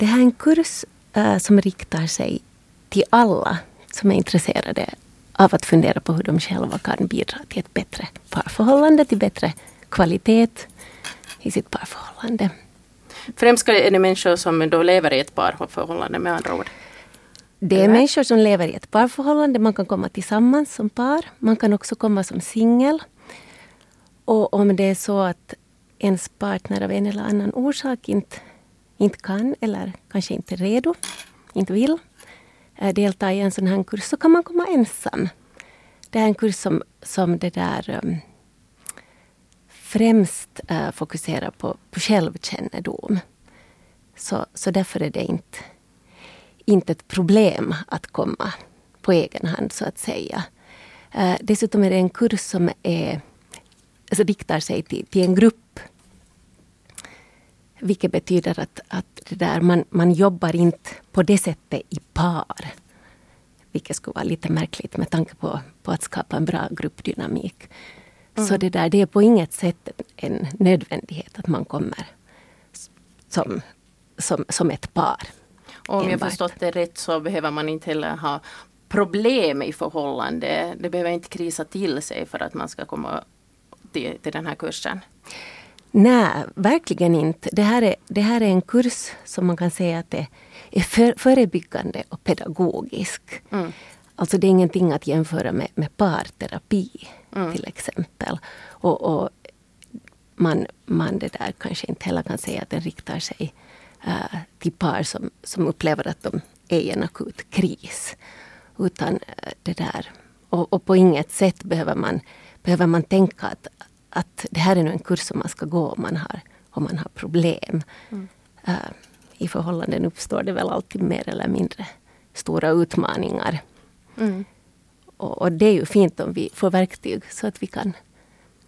det här är en kurs uh, som riktar sig till alla som är intresserade av att fundera på hur de själva kan bidra till ett bättre parförhållande, till bättre kvalitet i sitt parförhållande. Främst är det människor som då lever i ett parförhållande med andra ord? Det är människor som lever i ett parförhållande. Man kan komma tillsammans som par. Man kan också komma som singel. Och om det är så att ens partner av en eller annan orsak inte, inte kan eller kanske inte är redo, inte vill eh, delta i en sån här kurs så kan man komma ensam. Det är en kurs som, som det där um, främst uh, fokuserar på, på självkännedom. Så, så därför är det inte, inte ett problem att komma på egen hand så att säga. Uh, dessutom är det en kurs som är, alltså riktar sig till, till en grupp. Vilket betyder att, att det där, man, man jobbar inte på det sättet i par. Vilket skulle vara lite märkligt med tanke på, på att skapa en bra gruppdynamik. Mm. Så det där det är på inget sätt en nödvändighet att man kommer som, som, som ett par. Och om jag förstått det rätt så behöver man inte heller ha problem i förhållande. Det behöver inte krisa till sig för att man ska komma till, till den här kursen. Nej, verkligen inte. Det här, är, det här är en kurs som man kan säga att det är för, förebyggande och pedagogisk. Mm. Alltså det är ingenting att jämföra med, med parterapi mm. till exempel. Och, och, man, man det där kanske inte heller kan säga att den riktar sig uh, till par som, som upplever att de är i en akut kris. Utan uh, det där, och, och, på inget sätt behöver man, behöver man tänka att, att det här är nu en kurs som man ska gå om man har, om man har problem. Mm. Uh, I förhållanden uppstår det väl alltid mer eller mindre stora utmaningar. Mm. Och, och, det är ju fint om vi får verktyg så att vi kan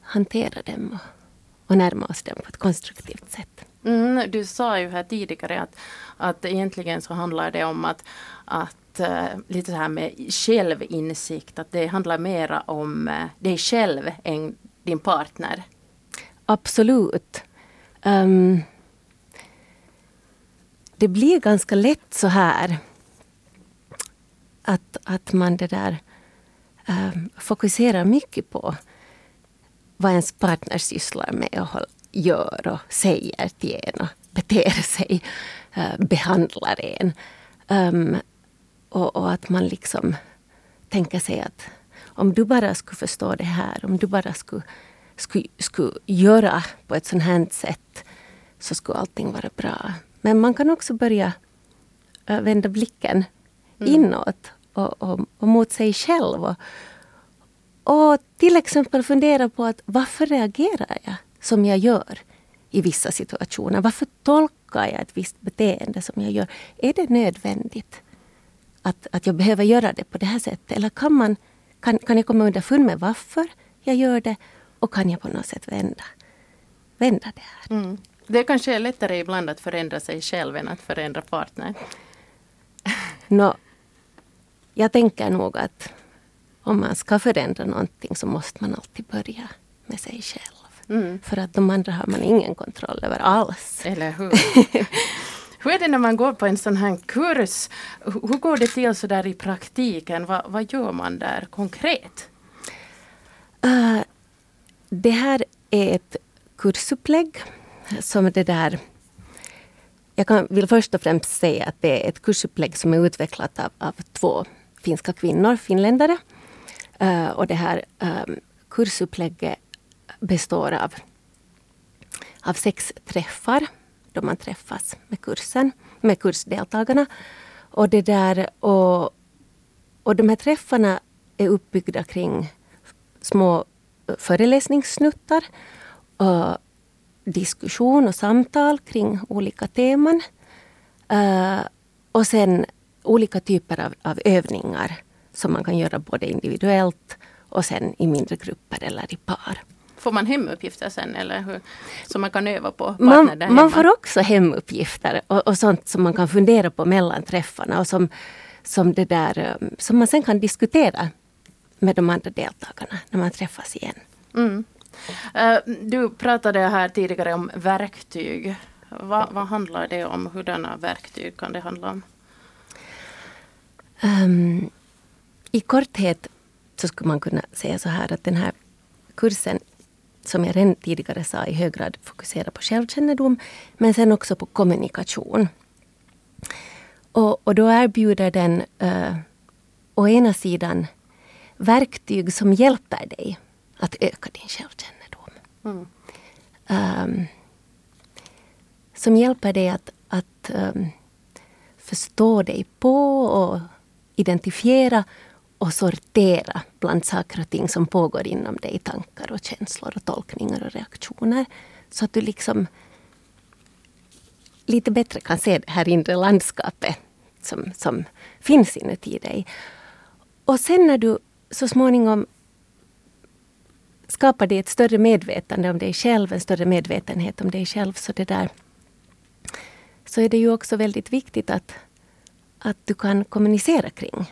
hantera dem och, och närma oss dem på ett konstruktivt sätt. Mm, du sa ju här tidigare att, att egentligen så handlar det om att, att uh, lite så här med självinsikt, att det handlar mera om uh, dig själv än din partner. Absolut. Um, det blir ganska lätt så här att, att man det där um, fokuserar mycket på vad ens partner sysslar med och gör och säger till en och beter sig, uh, behandlar en. Um, och, och, att man liksom tänker sig att om du bara skulle förstå det här, om du bara skulle, skulle, skulle göra på ett sånt här sätt så skulle allting vara bra. Men man kan också börja vända blicken mm. inåt och, och, och mot sig själv. Och, och till exempel fundera på att varför reagerar jag som jag gör i vissa situationer? Varför tolkar jag ett visst beteende som jag gör? Är det nödvändigt att, att jag behöver göra det på det här sättet? Eller kan, man, kan, kan jag komma underfund med varför jag gör det? Och kan jag på något sätt vända, vända det här? Mm. Det kanske är lättare ibland att förändra sig själv än att förändra partnern. no, jag tänker nog att om man ska förändra någonting så måste man alltid börja med sig själv. Mm. För att de andra har man ingen kontroll över alls. Eller hur? hur är det när man går på en sån här kurs? Hur går det till så där i praktiken? Va, vad gör man där konkret? Uh, det här är ett kursupplägg som det där jag kan, vill först och främst säga att det är ett kursupplägg som är utvecklat av, av två finska kvinnor, finländare. Uh, och det här um, kursupplägget består av, av sex träffar då man träffas med kursen, med kursdeltagarna. Och, det där, och, och de här träffarna är uppbyggda kring små föreläsningssnuttar. Och diskussion och samtal kring olika teman. Uh, och sen olika typer av, av övningar som man kan göra både individuellt och sen i mindre grupper eller i par. Får man hemuppgifter sen eller hur? Som man kan öva på? Man, man får också hemuppgifter och, och, sånt som man kan fundera på mellan träffarna och som, som, det där, um, som man sen kan diskutera med de andra deltagarna när man träffas igen. Mm. Uh, du pratade här tidigare om verktyg. Vad, vad handlar det om? Hurdana verktyg kan det handla om? Um, I korthet så skulle man kunna säga så här att den här kursen som jag redan tidigare sa i hög grad fokuserar på självkännedom men sen också på kommunikation. Och, och då erbjuder den uh, å ena sidan verktyg som hjälper dig att öka din självkännedom. Mm. Um, som hjälper dig att, att um, förstå dig på och identifiera och sortera bland saker och ting som pågår inom dig. Tankar och känslor och tolkningar och reaktioner. Så att du liksom lite bättre kan se det här inre landskapet som, som finns inuti dig. Och sen när du så småningom skapar dig ett större medvetande om dig själv, en större medvetenhet om dig själv, så det där så är det ju också väldigt viktigt att, att du kan kommunicera kring,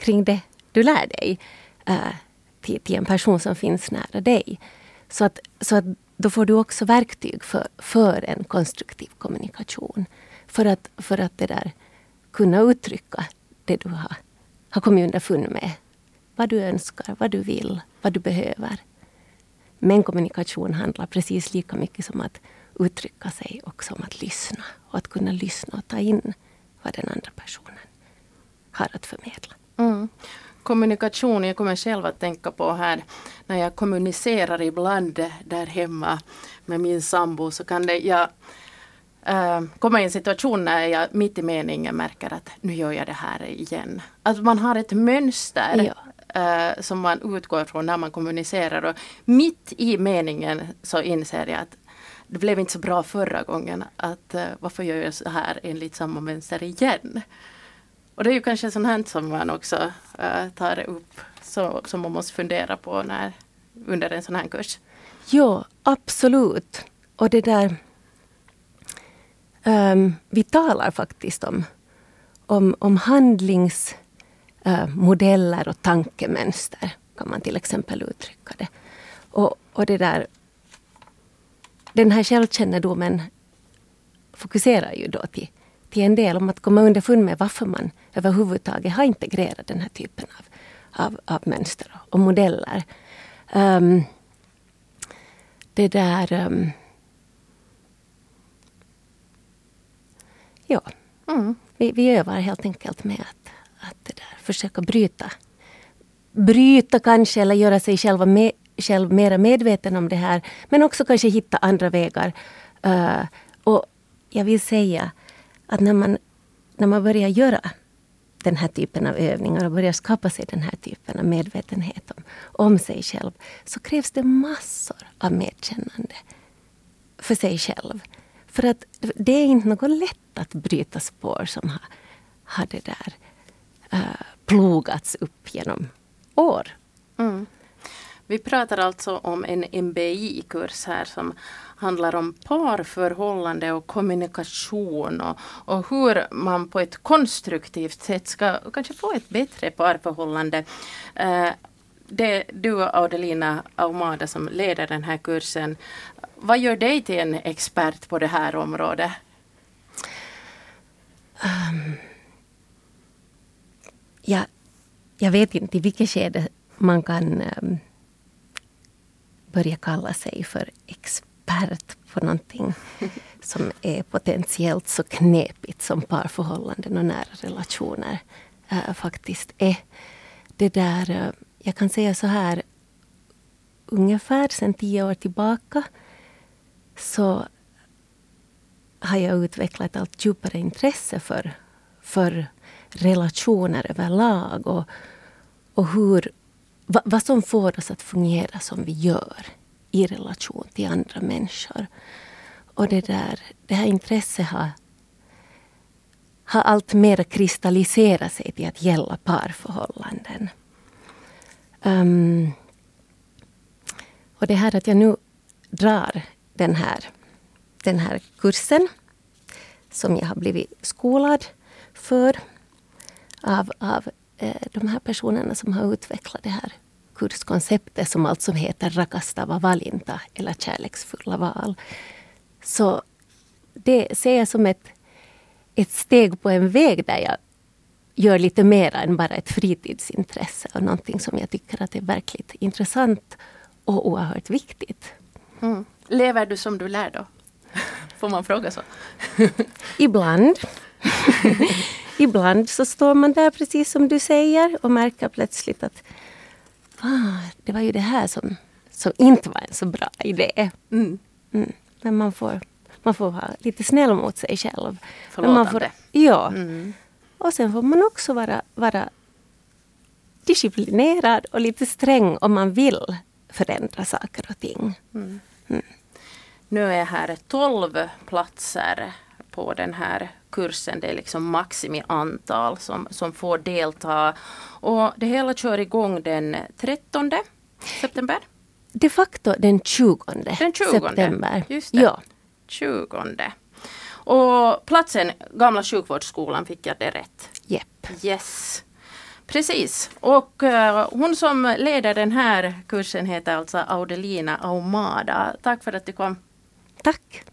kring det du lär dig äh, till, till en person som finns nära dig. Så att, så att då får du också verktyg för, för en konstruktiv kommunikation. För att, för att det där kunna uttrycka det du har, har kommit underfund med. Vad du önskar, vad du vill, vad du behöver. Men kommunikation handlar precis lika mycket som att uttrycka sig och som att lyssna. Och att kunna lyssna och ta in vad den andra personen har att förmedla. Mm. Kommunikation, jag kommer själv att tänka på här när jag kommunicerar ibland där hemma med min sambo så kan det, jag äh, komma i en situation när jag mitt i meningen märker att nu gör jag det här igen. Att man har ett mönster ja. äh, som man utgår från när man kommunicerar och mitt i meningen så inser jag att det blev inte så bra förra gången. Att uh, varför gör jag så här enligt samma mönster igen? Och det är ju kanske sånt här som man också uh, tar upp. Så, som man måste fundera på när, under en sån här kurs. Ja, absolut. Och det där... Um, vi talar faktiskt om, om, om handlingsmodeller eh, uh, och tankemönster. Kan man till exempel uttrycka det. Och, och det där den här självkännedomen fokuserar ju då till, till en del om att komma underfund med varför man överhuvudtaget har integrerat den här typen av, av, av mönster och modeller. Um, det där... Um, ja, mm. vi, vi övar helt enkelt med att, att det där, försöka bryta bryta kanske eller göra sig själva med, själv mera medveten om det här. Men också kanske hitta andra vägar. Uh, och jag vill säga att när man, när man börjar göra den här typen av övningar och börjar skapa sig den här typen av medvetenhet om, om sig själv så krävs det massor av medkännande för sig själv. För att det är inte något lätt att bryta spår som har, har det där uh, plogats upp genom år. Mm. Vi pratar alltså om en MBI-kurs här som handlar om parförhållande och kommunikation och, och hur man på ett konstruktivt sätt ska kanske få ett bättre parförhållande. Eh, det du Audelina Aumada som leder den här kursen, vad gör dig till en expert på det här området? Um, ja, jag vet inte i vilket skede man kan um, börja kalla sig för expert på någonting som är potentiellt så knepigt som parförhållanden och nära relationer äh, faktiskt är. Det där, äh, jag kan säga så här, ungefär sedan tio år tillbaka så har jag utvecklat ett allt djupare intresse för, för relationer överlag och, och hur va, vad som får oss att fungera som vi gör i relation till andra människor. Och det, där, det här intresset har, har allt mer kristalliserat sig till att gälla parförhållanden. Um, och det här att jag nu drar den här, den här kursen som jag har blivit skolad för av, av de här personerna som har utvecklat det här kurskonceptet som alltså heter Rakastava valinta eller kärleksfulla val. Så det ser jag som ett, ett steg på en väg där jag gör lite mer än bara ett fritidsintresse och någonting som jag tycker att är verkligt intressant och oerhört viktigt. Mm. Lever du som du lär då? Får man fråga så? Ibland. Ibland så står man där precis som du säger och märker plötsligt att ah, det var ju det här som, som inte var en så bra idé. Mm. Mm. Men man får, man får vara lite snäll mot sig själv. Förlåtande. Man får, ja. Mm. Och sen får man också vara, vara disciplinerad och lite sträng om man vill förändra saker och ting. Mm. Mm. Nu är här 12 platser på den här kursen. Det är liksom maximiantal som, som får delta. Och det hela kör igång den 13 september. De facto den 20, den 20 september. Just det. Ja. 20. Och platsen Gamla sjukvårdsskolan, fick jag det rätt? Japp. Yes. Precis. Och uh, hon som leder den här kursen heter alltså Audelina Aumada. Tack för att du kom. Tack.